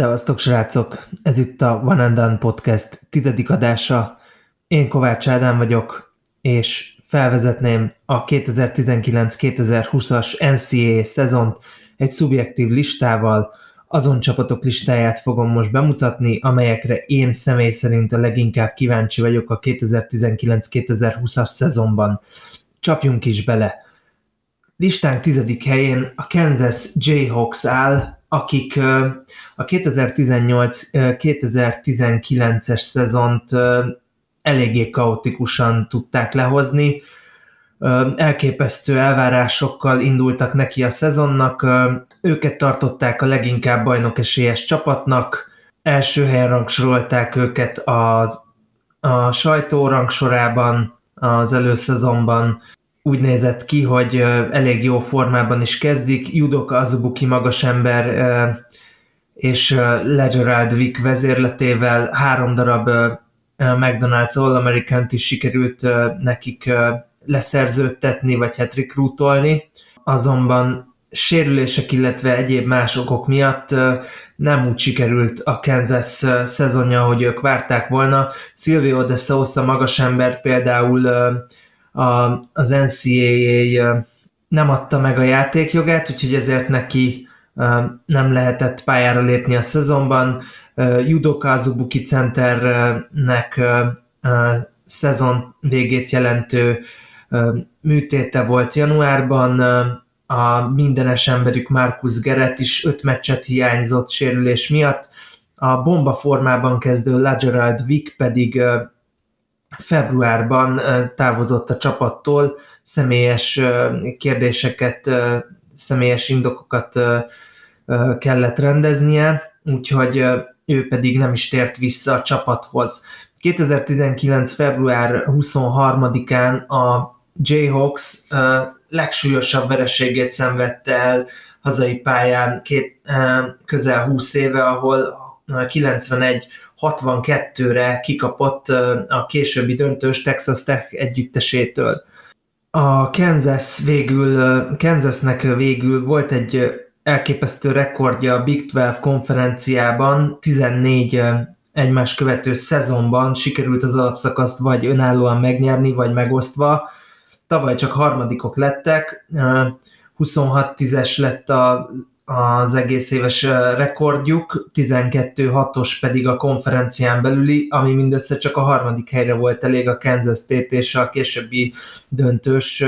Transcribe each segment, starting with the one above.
Szevasztok, srácok! Ez itt a One and Done Podcast tizedik adása. Én Kovács Ádám vagyok, és felvezetném a 2019-2020-as NCAA szezont egy szubjektív listával, azon csapatok listáját fogom most bemutatni, amelyekre én személy szerint a leginkább kíváncsi vagyok a 2019-2020-as szezonban. Csapjunk is bele! Listánk tizedik helyén a Kansas Jayhawks áll, akik a 2018-2019-es szezont eléggé kaotikusan tudták lehozni. Elképesztő elvárásokkal indultak neki a szezonnak, őket tartották a leginkább bajnokesélyes csapatnak, első helyen rangsorolták őket a, a sajtó rangsorában az előszezonban, úgy nézett ki, hogy elég jó formában is kezdik. Judoka Azubuki magasember és Legerald Vick vezérletével három darab McDonald's All-American-t is sikerült nekik leszerződtetni, vagy hát rekrútolni. Azonban sérülések, illetve egyéb más okok miatt nem úgy sikerült a Kansas szezonja, hogy ők várták volna. Silvio de Sousa magasember például a, az NCAA nem adta meg a játékjogát, úgyhogy ezért neki nem lehetett pályára lépni a szezonban. Judoka Azubuki Centernek szezon végét jelentő műtéte volt januárban, a mindenes emberük Marcus Gerett is öt meccset hiányzott sérülés miatt, a bomba formában kezdő Lagerald Vick pedig februárban távozott a csapattól, személyes kérdéseket, személyes indokokat kellett rendeznie, úgyhogy ő pedig nem is tért vissza a csapathoz. 2019. február 23-án a Jayhawks legsúlyosabb vereségét szenvedte el hazai pályán két, közel 20 éve, ahol 91 62-re kikapott a későbbi döntős Texas Tech együttesétől. A Kansas végül, Kansasnek végül volt egy elképesztő rekordja a Big 12 konferenciában, 14 egymás követő szezonban sikerült az alapszakaszt vagy önállóan megnyerni, vagy megosztva. Tavaly csak harmadikok lettek, 26-10-es lett a az egész éves rekordjuk, 12-6-os pedig a konferencián belüli, ami mindössze csak a harmadik helyre volt elég a Kansas State és a későbbi döntős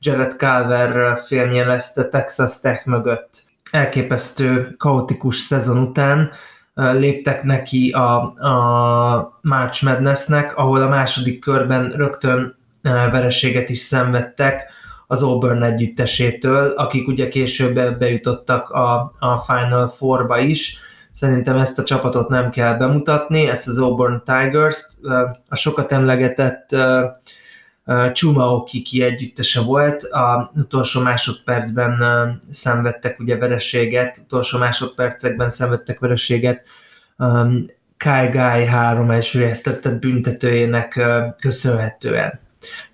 Jared Calver félnyelezte Texas Tech mögött. Elképesztő, kaotikus szezon után léptek neki a, a March Madnessnek, ahol a második körben rögtön vereséget is szenvedtek, az Auburn együttesétől, akik ugye később bejutottak a, a Final Four-ba is. Szerintem ezt a csapatot nem kell bemutatni, ezt az Auburn Tigers-t. A sokat emlegetett Chuma Okiki együttese volt, a utolsó másodpercben szenvedtek ugye vereséget, utolsó másodpercekben szenvedtek vereséget Kai Guy három első büntetőjének köszönhetően.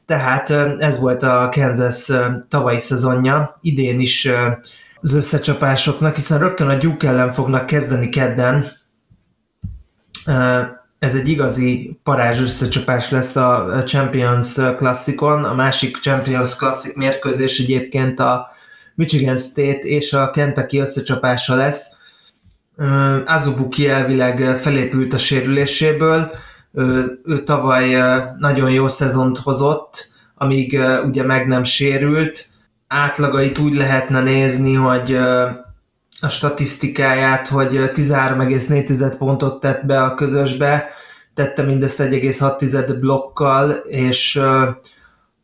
Tehát ez volt a Kansas tavalyi szezonja, idén is az összecsapásoknak, hiszen rögtön a Duke ellen fognak kezdeni kedden. Ez egy igazi parázs összecsapás lesz a Champions Classicon. A másik Champions Classic mérkőzés egyébként a Michigan State és a Kentucky összecsapása lesz. Azubuki elvileg felépült a sérüléséből, ő, ő tavaly nagyon jó szezont hozott, amíg ugye meg nem sérült. Átlagait úgy lehetne nézni, hogy a statisztikáját, hogy 13,4 pontot tett be a közösbe, tette mindezt 1,6 blokkal, és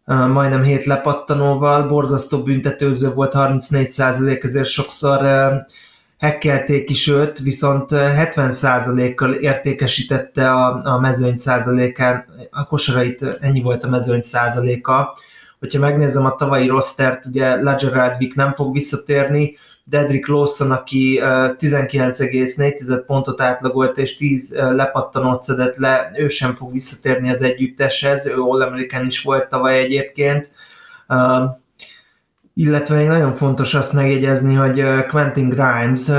majdnem 7 lepattanóval, borzasztó büntetőző volt 34% ezért sokszor hekkelték is őt, viszont 70%-kal értékesítette a, a mezőny százalékán, a kosarait ennyi volt a mezőny százaléka. Hogyha megnézem a tavalyi rostert, ugye Vick nem fog visszatérni, Dedrick Lawson, aki 19,4 pontot átlagolt és 10 lepattanót szedett le, ő sem fog visszatérni az együtteshez, ő All-American is volt tavaly egyébként illetve még nagyon fontos azt megjegyezni, hogy Quentin Grimes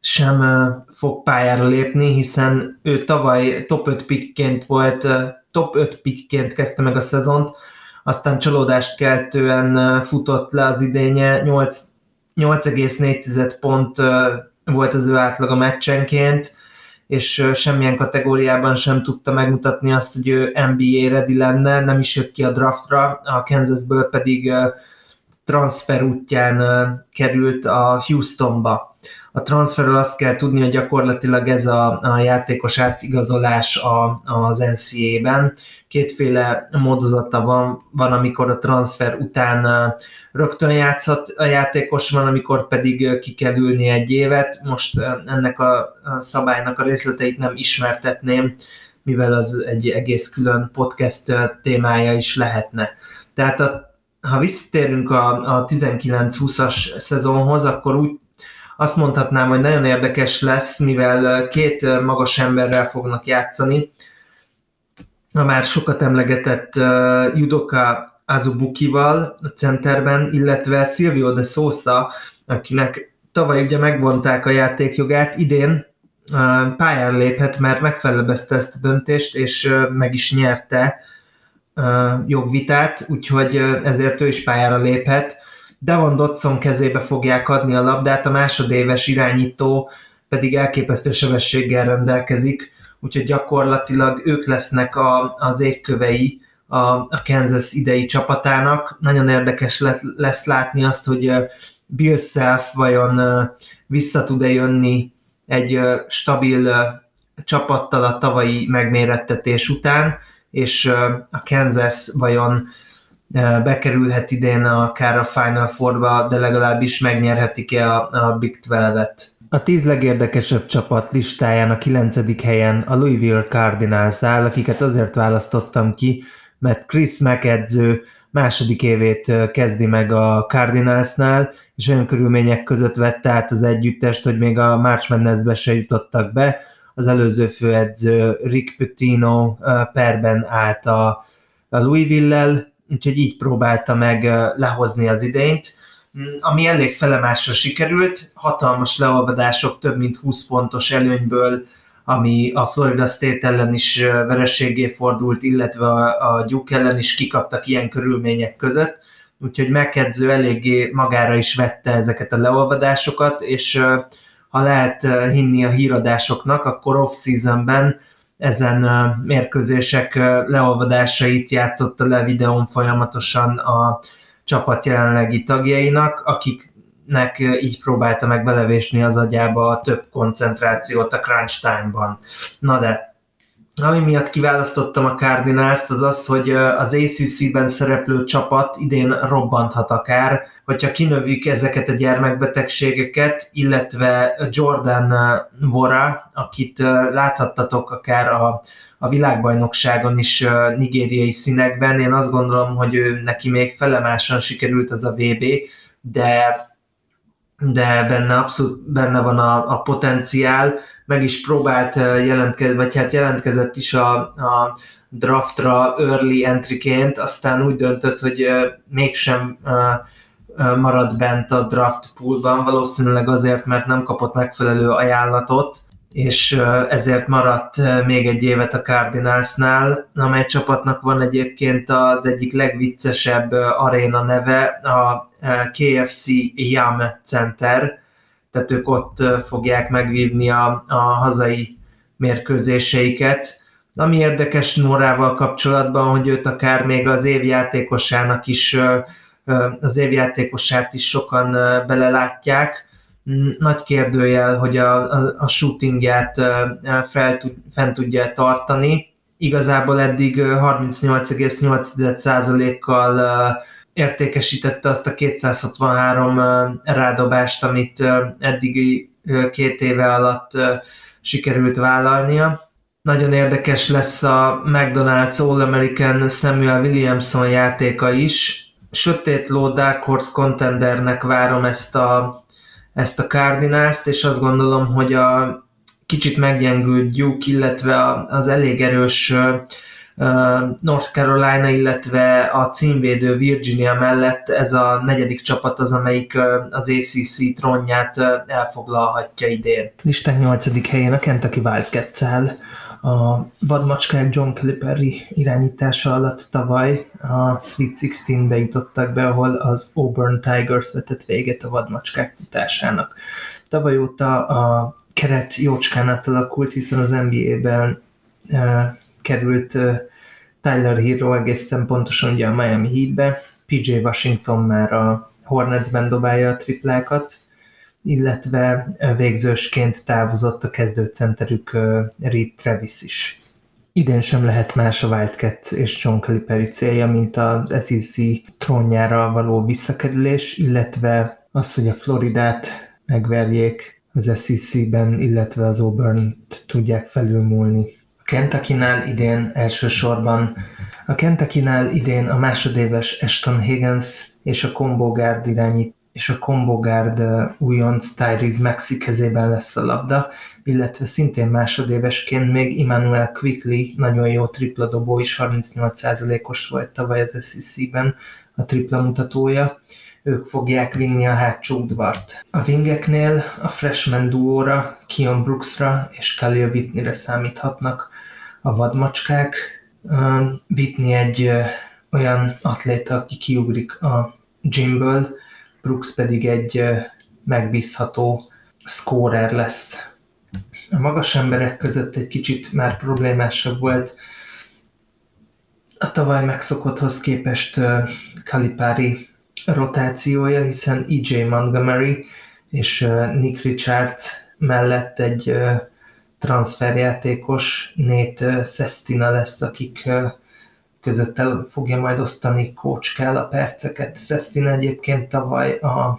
sem fog pályára lépni, hiszen ő tavaly top 5 pickként volt, top 5 pickként kezdte meg a szezont, aztán csalódást keltően futott le az idénye, 8,4 pont volt az ő átlaga meccsenként, és semmilyen kategóriában sem tudta megmutatni azt, hogy ő NBA ready lenne, nem is jött ki a draftra, a Kansasből pedig transfer útján került a Houstonba. A transferről azt kell tudni, hogy gyakorlatilag ez a, a játékos átigazolás a, az NCA-ben. Kétféle módozata van, van, amikor a transfer után rögtön játszhat a játékos, van, amikor pedig ki kell ülni egy évet. Most ennek a szabálynak a részleteit nem ismertetném, mivel az egy egész külön podcast témája is lehetne. Tehát a ha visszatérünk a, a 19-20-as szezonhoz, akkor úgy azt mondhatnám, hogy nagyon érdekes lesz, mivel két magas emberrel fognak játszani. A már sokat emlegetett uh, Judoka Azubukival a centerben, illetve Silvio de Sosa, akinek tavaly ugye megvonták a játékjogát, idén pályára léphet, mert megfelebezte ezt a döntést, és meg is nyerte jogvitát, úgyhogy ezért ő is pályára léphet. Devon Dodson kezébe fogják adni a labdát, a másodéves irányító pedig elképesztő sebességgel rendelkezik, úgyhogy gyakorlatilag ők lesznek a, az égkövei a, a Kansas idei csapatának. Nagyon érdekes lesz, látni azt, hogy Bill Self vajon vissza tud-e jönni egy stabil csapattal a tavalyi megmérettetés után, és a Kansas vajon bekerülhet idén akár a Final Four-ba, de legalábbis megnyerhetik-e a, a Big 12-et. A tíz legérdekesebb csapat listáján a kilencedik helyen a Louisville Cardinals áll, akiket azért választottam ki, mert Chris McEdző második évét kezdi meg a Cardinalsnál, és olyan körülmények között vette át az együttest, hogy még a March Madness-be se jutottak be, az előző főedző Rick Pitino perben állt a, a Louisville-lel, úgyhogy így próbálta meg lehozni az idényt, mm, ami elég felemásra sikerült, hatalmas leolvadások, több mint 20 pontos előnyből, ami a Florida State ellen is vereségé fordult, illetve a, Duke ellen is kikaptak ilyen körülmények között, úgyhogy megkedző eléggé magára is vette ezeket a leolvadásokat, és ha lehet eh, hinni a híradásoknak, akkor off-seasonben ezen mérkőzések leolvadásait játszotta le videón folyamatosan a csapat jelenlegi tagjainak, akiknek így próbálta meg belevésni az agyába a több koncentrációt a crunch time-ban. Na de ami miatt kiválasztottam a cardinals az az, hogy az ACC-ben szereplő csapat idén robbanthat akár, hogyha kinövik ezeket a gyermekbetegségeket, illetve Jordan Vora, akit láthattatok akár a, a világbajnokságon is nigériai színekben, én azt gondolom, hogy ő neki még felemásan sikerült az a VB, de de benne abszolút benne van a, a potenciál, meg is próbált jelentkezni, vagy hát jelentkezett is a, a draftra early entryként, aztán úgy döntött, hogy mégsem marad bent a draft poolban, valószínűleg azért, mert nem kapott megfelelő ajánlatot, és ezért maradt még egy évet a Cardinalsnál, amely csapatnak van egyébként az egyik legviccesebb aréna neve, a KFC Yam Center, tehát ők ott fogják megvívni a, a hazai mérkőzéseiket. Ami érdekes Norával kapcsolatban, hogy őt akár még az évjátékosának is, az évjátékosát is sokan belelátják. Mm, nagy kérdőjel, hogy a, a, a shootingját fel fent tudja tartani. Igazából eddig 38,8%-kal értékesítette azt a 263 rádobást, amit eddigi két éve alatt sikerült vállalnia. Nagyon érdekes lesz a McDonald's All-American Samuel Williamson játéka is. Sötét ló Dark Horse contendernek várom ezt a, ezt a Cardinals-t, és azt gondolom, hogy a kicsit meggyengült Duke, illetve az elég erős North Carolina, illetve a címvédő Virginia mellett ez a negyedik csapat az, amelyik az ACC trónját elfoglalhatja idén. Listán 8. helyén a Kentucky wildcats a vadmacskák John Calipari irányítása alatt tavaly a Sweet 16-be jutottak be, ahol az Auburn Tigers vetett véget a vadmacskák futásának. Tavaly óta a keret jócskán átalakult, hiszen az NBA-ben e, került e, Tyler Hero egészen pontosan ugye a Miami Heatbe, PJ Washington már a Hornetsben dobálja a triplákat, illetve végzősként távozott a kezdőcenterük Reed Travis is. Idén sem lehet más a Wildcat és John Calipari célja, mint az SEC trónjára való visszakerülés, illetve az, hogy a Floridát megverjék az SEC-ben, illetve az Auburn-t tudják felülmúlni. A kentucky idén elsősorban a kentucky idén a másodéves Ashton Higgins és a Combo Guard irányít és a combo kombogárd újonc Tyrese Maxi kezében lesz a labda, illetve szintén másodévesként még Immanuel Quickly nagyon jó tripla dobó is, 38%-os volt tavaly az SEC-ben a tripla mutatója. Ők fogják vinni a hátsó udvart. A vingeknél a freshman duóra, Kion Brooksra és Khalil Whitneyre számíthatnak a vadmacskák. Whitney egy olyan atléta, aki kiugrik a gymből, Brooks pedig egy megbízható scorer lesz. A magas emberek között egy kicsit már problémásabb volt a tavaly megszokotthoz képest Kalipári rotációja, hiszen E.J. Montgomery és Nick Richards mellett egy transferjátékos Nate Sestina lesz, akik közötte fogja majd osztani kócskál a perceket. Szesztin egyébként tavaly a,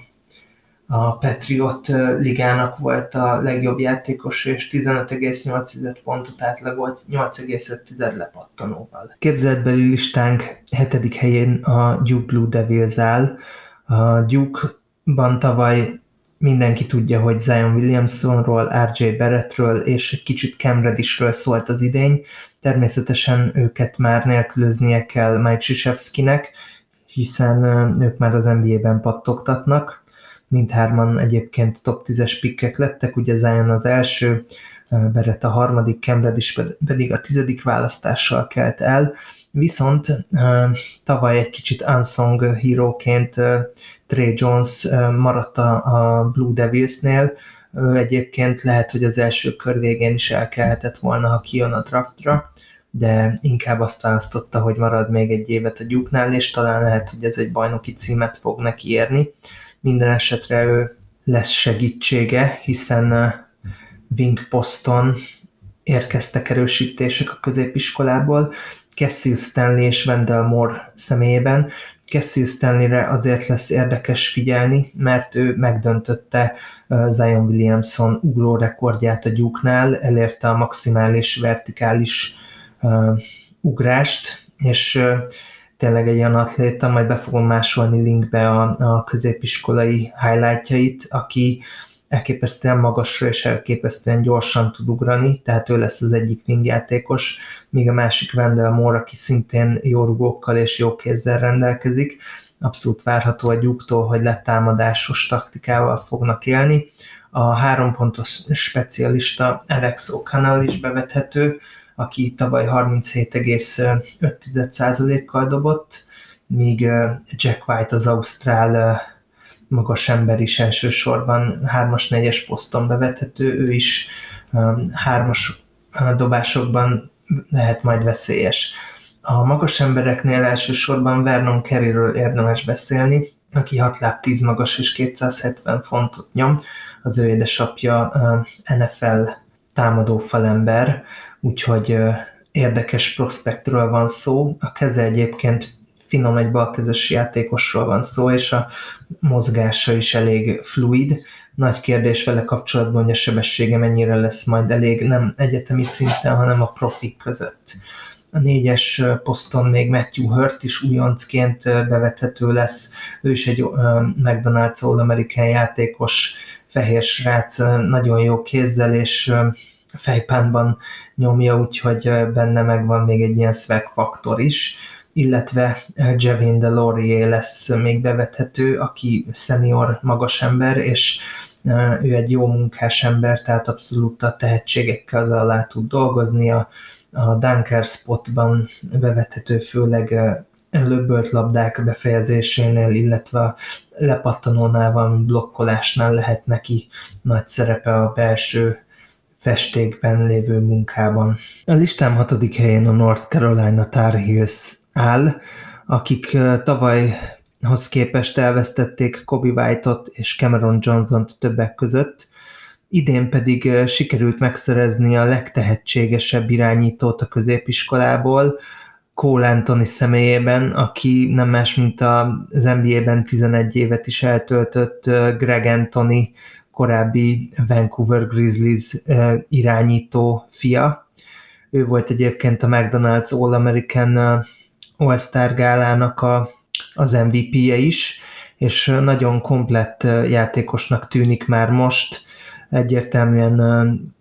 a Patriot ligának volt a legjobb játékos, és 15,8 pontot átlagolt 8,5 lepattanóval. Képzeletbeli listánk hetedik helyén a Duke Blue Devils áll. A Duke-ban tavaly mindenki tudja, hogy Zion Williamsonról, RJ Barrettről és egy kicsit Cam Reddishről szólt az idény. Természetesen őket már nélkülöznie kell Mike Krzyzewskinek, hiszen ők már az NBA-ben pattogtatnak. Mindhárman egyébként top 10-es pikkek lettek, ugye Zion az első, Berett a harmadik, Cambridge is pedig a tizedik választással kelt el, viszont tavaly egy kicsit unsung híróként Trey Jones maradt a Blue Devilsnél, egyébként lehet, hogy az első kör végén is elkelhetett volna, ha kijön a draftra, de inkább azt választotta, hogy marad még egy évet a gyuknál, és talán lehet, hogy ez egy bajnoki címet fog neki érni. Minden esetre ő lesz segítsége, hiszen wing poszton érkeztek erősítések a középiskolából, Cassius Stanley és Wendell Moore személyében. Cassius Stanleyre azért lesz érdekes figyelni, mert ő megdöntötte Zion Williamson ugró rekordját a gyúknál, elérte a maximális vertikális uh, ugrást, és uh, tényleg egy olyan atléta, majd be fogom másolni linkbe a, a középiskolai highlightjait, aki uh, elképesztően magasra és elképesztően gyorsan tud ugrani, tehát ő lesz az egyik wing míg a másik Wendell Moore, aki szintén jó rugókkal és jó kézzel rendelkezik, abszolút várható a gyúktól, hogy letámadásos taktikával fognak élni. A hárompontos specialista Alex O'Connell is bevethető, aki tavaly 37,5%-kal dobott, míg Jack White az Ausztrál magas ember is elsősorban hármas, négyes poszton bevethető, ő is um, hármas uh, dobásokban lehet majd veszélyes. A magas embereknél elsősorban Vernon Kerryről érdemes beszélni, aki 6 láb 10 magas és 270 fontot nyom, az ő édesapja uh, NFL támadó falember, úgyhogy uh, érdekes prospektről van szó. A keze egyébként finom, egy balkezes játékosról van szó, és a mozgása is elég fluid. Nagy kérdés vele kapcsolatban, hogy a sebessége mennyire lesz majd elég, nem egyetemi szinten, hanem a profik között. A négyes poszton még Matthew Hurt is újoncként bevethető lesz. Ő is egy McDonald's All-American játékos, fehér srác, nagyon jó kézzel, és fejpánban nyomja, úgyhogy benne megvan még egy ilyen swag faktor is illetve Javin Delorier lesz még bevethető, aki senior magas ember, és ő egy jó munkás ember, tehát abszolút a tehetségekkel az alá tud dolgozni, a, a Dunker spotban bevethető főleg löbbölt labdák befejezésénél, illetve a lepattanónál van blokkolásnál lehet neki nagy szerepe a belső festékben lévő munkában. A listám hatodik helyén a North Carolina Tar Heels áll, akik tavalyhoz képest elvesztették Kobe White-ot és Cameron Johnson-t többek között, idén pedig sikerült megszerezni a legtehetségesebb irányítót a középiskolából, Cole Anthony személyében, aki nem más, mint az NBA-ben 11 évet is eltöltött Greg Anthony, korábbi Vancouver Grizzlies irányító fia. Ő volt egyébként a McDonald's All-American All-Star gálának a, az MVP-je is, és nagyon komplett játékosnak tűnik már most, egyértelműen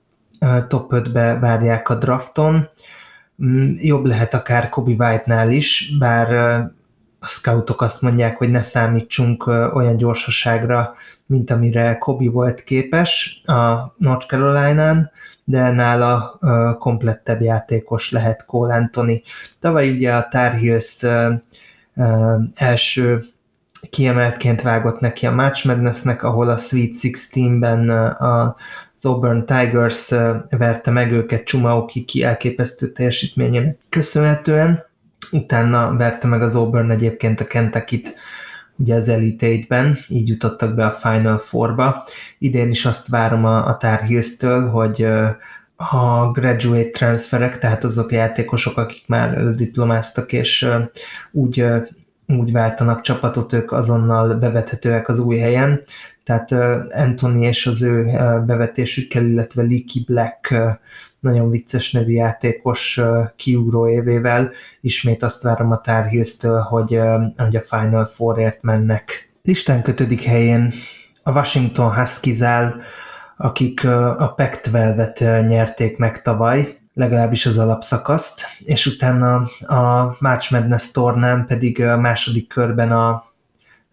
top 5-be várják a drafton, Mm, jobb lehet akár Kobe White-nál is, bár a scoutok azt mondják, hogy ne számítsunk olyan gyorsaságra, mint amire Kobe volt képes a North Carolina-n, de nála komplettebb játékos lehet Cole Anthony. Tavaly ugye a Tar Heels első kiemeltként vágott neki a Match Madness-nek, ahol a Sweet 16-ben a az Auburn Tigers verte meg őket Chumaoki ki elképesztő teljesítményének köszönhetően. Utána verte meg az Auburn egyébként a Kentucky-t ugye az Elite 8-ben, így jutottak be a Final Four-ba. Idén is azt várom a, a Tar Heels-től, hogy a graduate transferek, tehát azok a játékosok, akik már diplomáztak, és úgy úgy váltanak csapatot, ők azonnal bevethetőek az új helyen, tehát Anthony és az ő bevetésükkel, illetve Leaky Black nagyon vicces nevű játékos kiugró évével ismét azt várom a Tar hogy, hogy a Final Four-ért mennek. Listán kötödik helyén a Washington Huskies áll, akik a Pac-12-et nyerték meg tavaly, legalábbis az alapszakaszt, és utána a March Madness tornán pedig a második körben a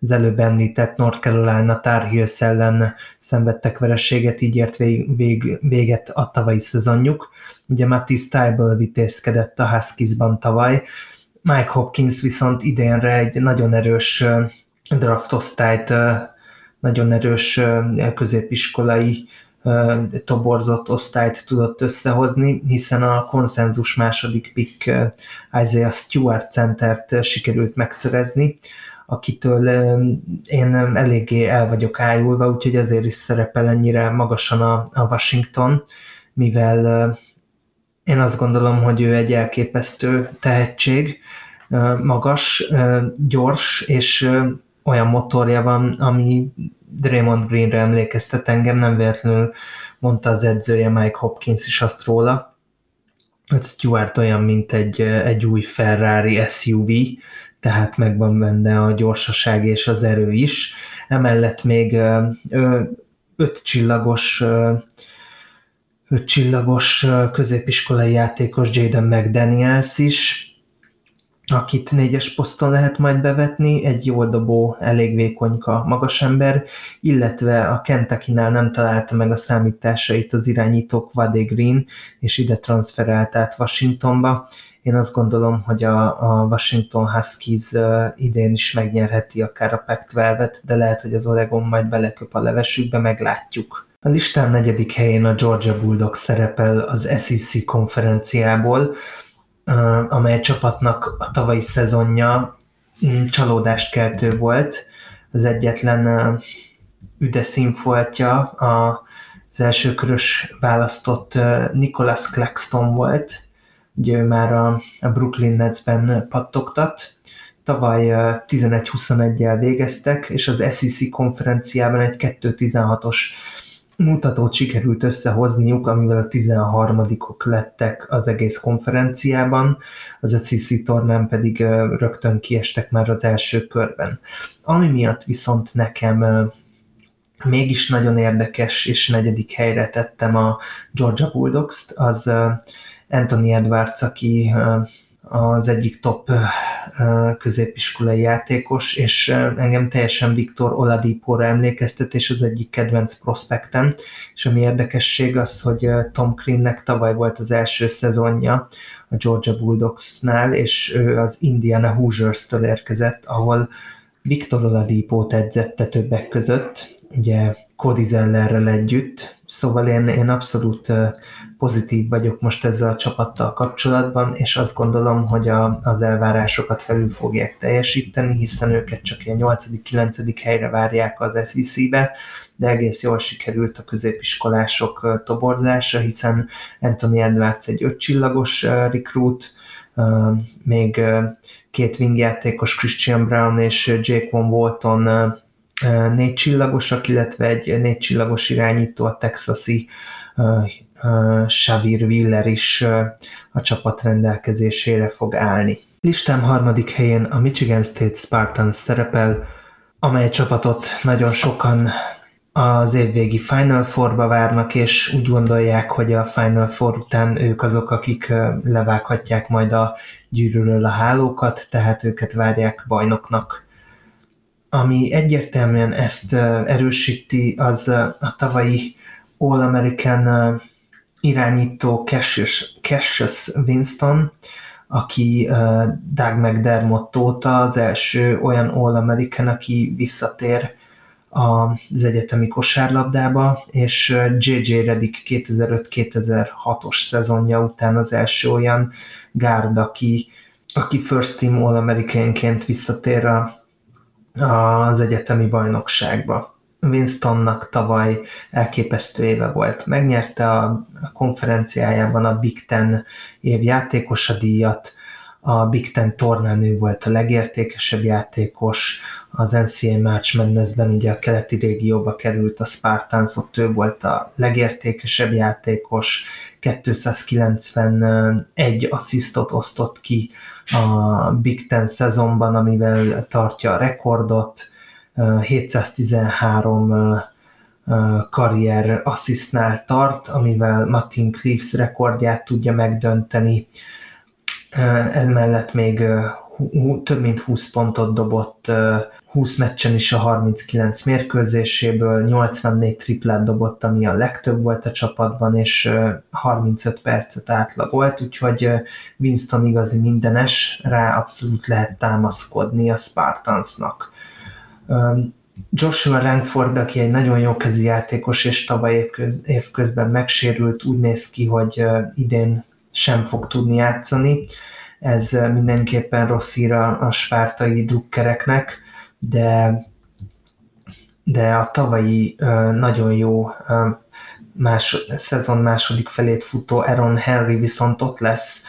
az előbb említett North Carolina Tar Heels ellen szenvedtek vereséget, így ért vég, vég, véget a tavalyi szezonjuk. Ugye Matty Stybel vitézkedett a Huskiesban tavaly, Mike Hopkins viszont idénre egy nagyon erős draft osztályt, nagyon erős középiskolai toborzott osztályt tudott összehozni, hiszen a konszenzus második pick Isaiah Stewart centert sikerült megszerezni, akitől én eléggé el vagyok ájulva, úgyhogy ezért is szerepel ennyire magasan a, a Washington, mivel én azt gondolom, hogy ő egy elképesztő tehetség, magas, gyors, és olyan motorja van, ami Draymond Greenre emlékeztet engem, nem véletlenül mondta az edzője Mike Hopkins is azt róla, hogy Stuart olyan, mint egy, egy új Ferrari SUV, tehát megvan benne a gyorsaság és az erő is. Emellett még öt csillagos öt csillagos középiskolai játékos Jaden McDaniels is, akit négyes poszton lehet majd bevetni, egy jó dobó, elég vékonyka magas ember, illetve a kentucky nem találta meg a számításait az irányító Quade Green, és ide transferált át Washingtonba. Én azt gondolom, hogy a, a Washington Huskies idén is megnyerheti akár a Pac-12-et, de lehet, hogy az Oregon majd beleköp a levesükbe, meglátjuk. A listán negyedik helyén a Georgia Bulldogs szerepel az SEC konferenciából, amely csapatnak a tavalyi szezonja mm, csalódást keltő volt. Az egyetlen üde színfoltja az első körös választott Nicholas Claxton volt, ugye ő már a, Brooklyn Netsben pattogtat, tavaly 11-21-jel végeztek, és az SEC konferenciában egy 2-16-os mutatót sikerült összehozniuk, amivel a 13 lettek az egész konferenciában, az SEC tornán pedig rögtön kiestek már az első körben. Ami miatt viszont nekem mégis nagyon érdekes, és negyedik helyre tettem a Georgia Bulldogs-t, az Anthony Edwards, aki az egyik top középiskolai játékos, és engem teljesen Viktor Oladipóra emlékeztet, és az egyik kedvenc prospektem, és ami érdekesség az, hogy Tom Greennek tavaly volt az első szezonja a Georgia Bulldogsnál, és ő az Indiana Hoosiers-től érkezett, ahol Viktor Oladipót edzette többek között, ugye Cody Zellerrel együtt, szóval én, én abszolút pozitív vagyok most ezzel a csapattal kapcsolatban, és azt gondolom, hogy a, az elvárásokat felül fogják teljesíteni, hiszen őket csak ilyen 8.-9. helyre várják az SEC-be, de egész jól sikerült a középiskolások toborzása, hiszen Anthony Edwards egy ötcsillagos recruit, még két wingjátékos Christian Brown és Jake Von Walton négy csillagosak, illetve egy négy csillagos irányító a texasi Xavier Willer is a csapat rendelkezésére fog állni. Listám harmadik helyén a Michigan State Spartans szerepel, amely csapatot nagyon sokan az évvégi Final Four-ba várnak, és úgy gondolják, hogy a Final Four után ők azok, akik levághatják majd a gyűrűről a hálókat, tehát őket várják bajnoknak. Ami egyértelműen ezt erősíti, az a tavalyi All-American irányító Cassius, Cassius Winston, aki uh, Doug McDermott óta az első olyan All-American, aki visszatér az egyetemi kosárlabdába, és J.J. Redick 2005-2006-os szezonja után az első olyan gárd, aki, aki First Team All-Americanként visszatér a, az egyetemi bajnokságba. Winstonnak tavaly elképesztő éve volt. Megnyerte a konferenciájában a Big Ten év játékosa díjat, a Big Ten tornán volt a legértékesebb játékos, az NCAA March Madness-ben ugye a keleti régióba került a Spartans, ott ő volt a legértékesebb játékos, 291 asszisztot osztott ki a Big Ten szezonban, amivel tartja a rekordot, 713 karrier asszisztnál tart, amivel Martin Cleaves rekordját tudja megdönteni. Emellett még több mint 20 pontot dobott 20 meccsen is a 39 mérkőzéséből, 84 triplát dobott, ami a legtöbb volt a csapatban, és 35 percet átlagolt, úgyhogy Winston igazi mindenes, rá abszolút lehet támaszkodni a Spartansnak. Joshua Rankford, aki egy nagyon jó kezi játékos, és tavaly évközben megsérült, úgy néz ki, hogy idén sem fog tudni játszani. Ez mindenképpen rossz ír a, spártai drukkereknek, de, de a tavalyi nagyon jó más, szezon második felét futó Aaron Henry viszont ott lesz,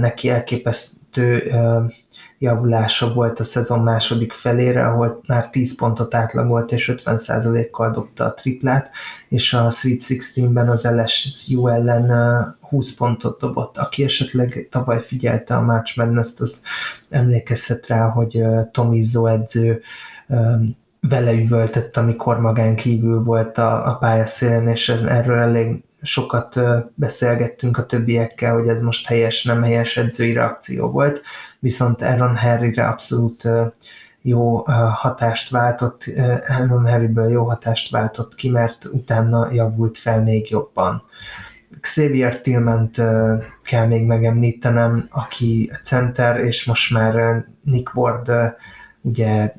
neki elképesztő javulása volt a szezon második felére, ahol már 10 pontot átlagolt és 50%-kal dobta a triplát, és a Sweet 16-ben az LSU ellen 20 pontot dobott. Aki esetleg tavaly figyelte a March Madness-t, az emlékezhet rá, hogy Tom Izzo edző vele üvöltött, amikor magán kívül volt a, a pályaszélen, és erről elég sokat beszélgettünk a többiekkel, hogy ez most helyes, nem helyes edzői reakció volt, viszont Aaron Harryre abszolút jó hatást váltott, Aaron Harryből jó hatást váltott ki, mert utána javult fel még jobban. Xavier tillman kell még megemlítenem, aki center, és most már Nick Ward ugye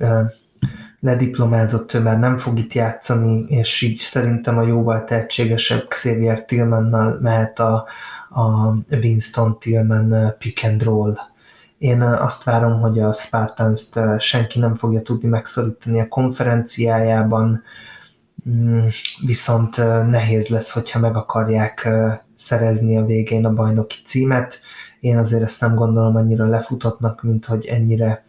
lediplomázott, ő már nem fog itt játszani, és így szerintem a jóval tehetségesebb Xavier Tillmannal mehet a, a Winston Tillman pick and roll. Én azt várom, hogy a Spartans-t senki nem fogja tudni megszorítani a konferenciájában, mm, viszont nehéz lesz, hogyha meg akarják szerezni a végén a bajnoki címet. Én azért ezt nem gondolom annyira lefutatnak, mint hogy ennyire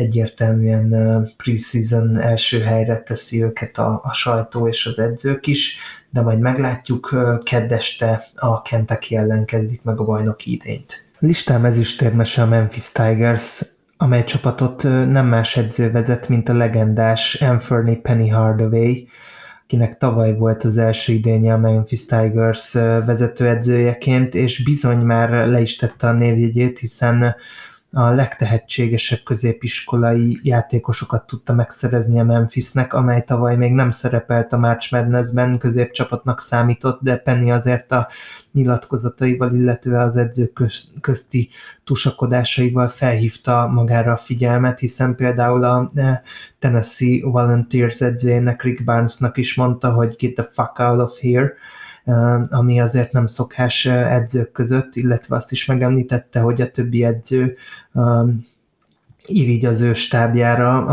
egyértelműen preseason első helyre teszi őket a, a sajtó és az edzők is, de majd meglátjuk, keddeste a Kentucky ellen kezdik meg a bajnoki idényt. Listám ezüstérmese a Memphis Tigers, amely csapatot nem más edző vezet, mint a legendás Anthony Penny Hardaway, kinek tavaly volt az első idénye a Memphis Tigers vezetőedzőjeként, és bizony már le is tette a névjegyét, hiszen a legtehetségesebb középiskolai játékosokat tudta megszerezni a Memphisnek, amely tavaly még nem szerepelt a March Madness-ben, középcsapatnak számított, de Penny azért a nyilatkozataival, illetve az edzők közti tusakodásaival felhívta magára a figyelmet, hiszen például a e, Tennessee Volunteers edzőjének Rick Barnesnak is mondta, hogy get the fuck out of here, ami azért nem szokás edzők között, illetve azt is megemlítette, hogy a többi edző irigy az ő stábjára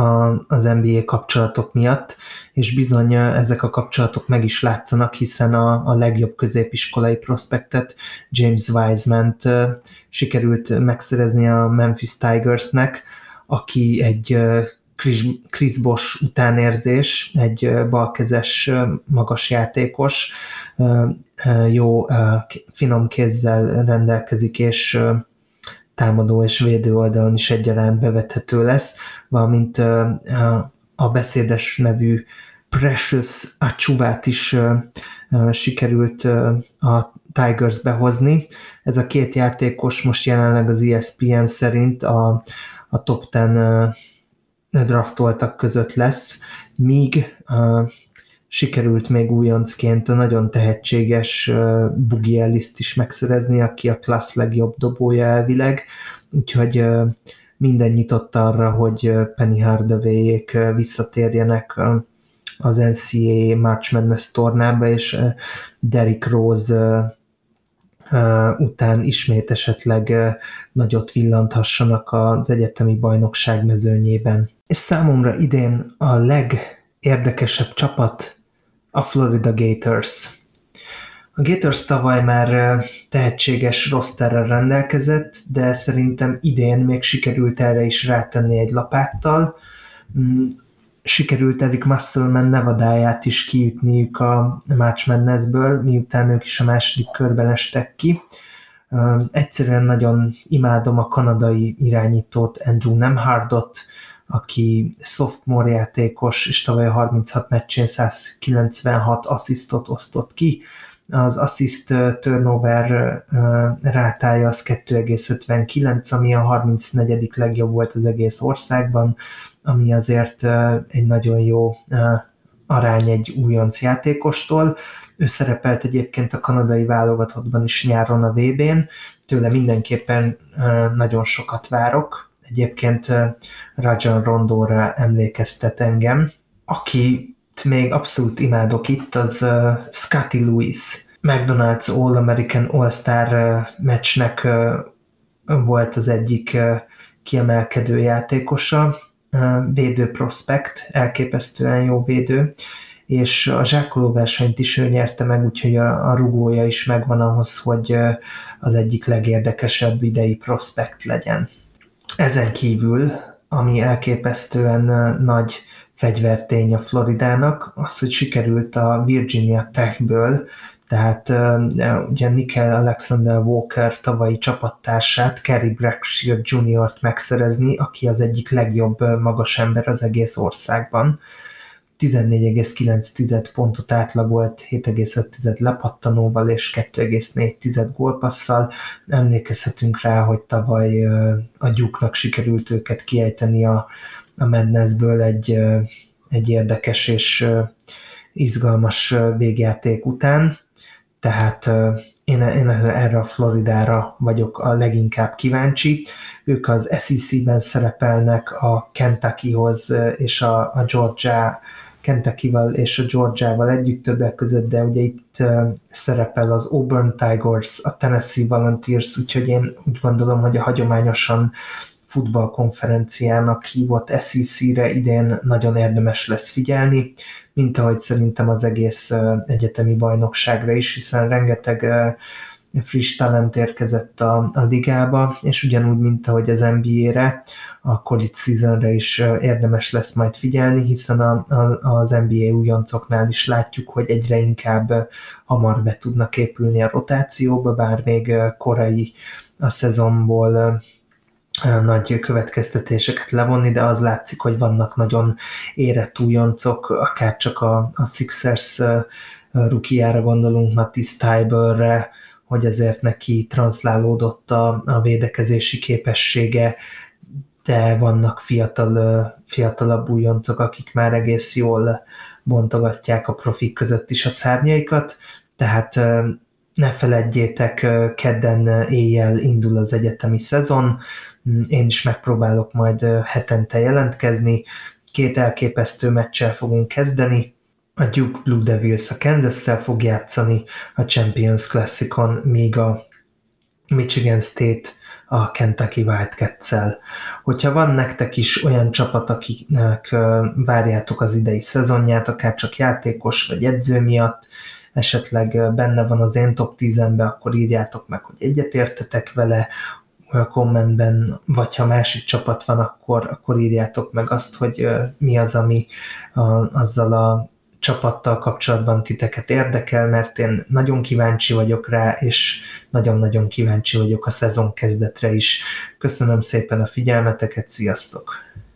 az NBA kapcsolatok miatt, és bizony ezek a kapcsolatok meg is látszanak, hiszen a, a legjobb középiskolai prospektet, James Wiseman-t sikerült megszerezni a Memphis Tigersnek, aki egy Chris, Chris Bosch utánérzés, egy balkezes magas játékos, jó finom kézzel rendelkezik, és támadó és védő oldalon is egyaránt bevethető lesz, valamint a beszédes nevű Precious Achuvát is sikerült a Tigers behozni. Ez a két játékos most jelenleg az ESPN szerint a, a top 10 draftoltak között lesz, míg sikerült még újoncként a nagyon tehetséges Bugi Ellis-t is megszerezni, aki a klassz legjobb dobója elvileg, úgyhogy minden nyitott arra, hogy Penny hardaway visszatérjenek az NCAA March Madness tornába, és Derrick Rose után ismét esetleg nagyot villanthassanak az egyetemi bajnokság mezőnyében. És számomra idén a legérdekesebb csapat a Florida Gators. A Gators tavaly már tehetséges rosterrel rendelkezett, de szerintem idén még sikerült erre is rátenni egy lapáttal. Mm, sikerült Eric Musselman nevadáját is kiütniük a March Madness-ből, miután ők is a második körben estek ki. Egyszerűen nagyon imádom a kanadai irányítót, Andrew Nemhardot, aki sophomore játékos, és tavaly 36 meccsén 196 asszisztot osztott ki. Az assist turnover rátája az 2,59, ami a 34. legjobb volt az egész országban, ami azért egy nagyon jó arány egy újonc játékostól. Ő szerepelt egyébként a kanadai válogatottban is nyáron a VB-n, tőle mindenképpen nagyon sokat várok, Egyébként Rajan Rondóra emlékeztet engem, aki még abszolút imádok itt, az Scotty Lewis. McDonald's All-American All-Star meccsnek volt az egyik kiemelkedő játékosa, védő prospekt, elképesztően jó védő, és a zsákoló versenyt is ő nyerte meg, úgyhogy a, a rugója is megvan ahhoz, hogy az egyik legérdekesebb idei prospekt legyen. Ezen kívül, ami elképesztően nagy fegyvertény a Floridának, az, hogy sikerült a Virginia Techből, tehát ugye Nickel Alexander Walker tavalyi csapattársát, Kerry Brackshield Jr.-t megszerezni, aki az egyik legjobb magas ember az egész országban 14,9 pontot átlagolt 7,5 lepattanóval és 2,4 gólpasszal. Emlékezhetünk rá, hogy tavaly a gyuknak sikerült őket kiejteni a, a Madnessből egy, egy érdekes és izgalmas végjáték után. Tehát én, én erre a Floridára vagyok a leginkább kíváncsi. Ők az SEC-ben szerepelnek a Kentuckyhoz és a, a Georgia Kentucky-val és a Georgia-val együtt többek között, de ugye itt szerepel az Auburn Tigers, a Tennessee Volunteers, úgyhogy én úgy gondolom, hogy a hagyományosan futballkonferenciának hívott SEC-re idén nagyon érdemes lesz figyelni, mint ahogy szerintem az egész egyetemi bajnokságra is, hiszen rengeteg friss talent érkezett a, a ligába, és ugyanúgy, mint ahogy az NBA-re, a college seasonre is érdemes lesz majd figyelni, hiszen a, a, az NBA újoncoknál is látjuk, hogy egyre inkább hamar be tudnak épülni a rotációba, bár még korai a szezonból nagy következtetéseket levonni, de az látszik, hogy vannak nagyon érett újoncok, akár csak a, a Sixers rukiára gondolunk, Mattis Tyberre, hogy ezért neki transzlálódott a, a védekezési képessége, de vannak fiatal, fiatalabb újoncok, akik már egész jól bontogatják a profik között is a szárnyaikat, tehát ne feledjétek, kedden éjjel indul az egyetemi szezon, én is megpróbálok majd hetente jelentkezni, két elképesztő meccsel fogunk kezdeni, a Duke Blue Devils a kansas fog játszani a Champions Classicon, míg a Michigan State a Kentucky Wildcats-szel. Hogyha van nektek is olyan csapat, akiknek várjátok az idei szezonját, akár csak játékos vagy edző miatt, esetleg benne van az én top 10-embe, akkor írjátok meg, hogy egyetértetek vele, a kommentben, vagy ha másik csapat van, akkor, akkor írjátok meg azt, hogy mi az, ami a, azzal a csapattal kapcsolatban titeket érdekel, mert én nagyon kíváncsi vagyok rá, és nagyon-nagyon kíváncsi vagyok a szezon kezdetre is. Köszönöm szépen a figyelmeteket, sziasztok!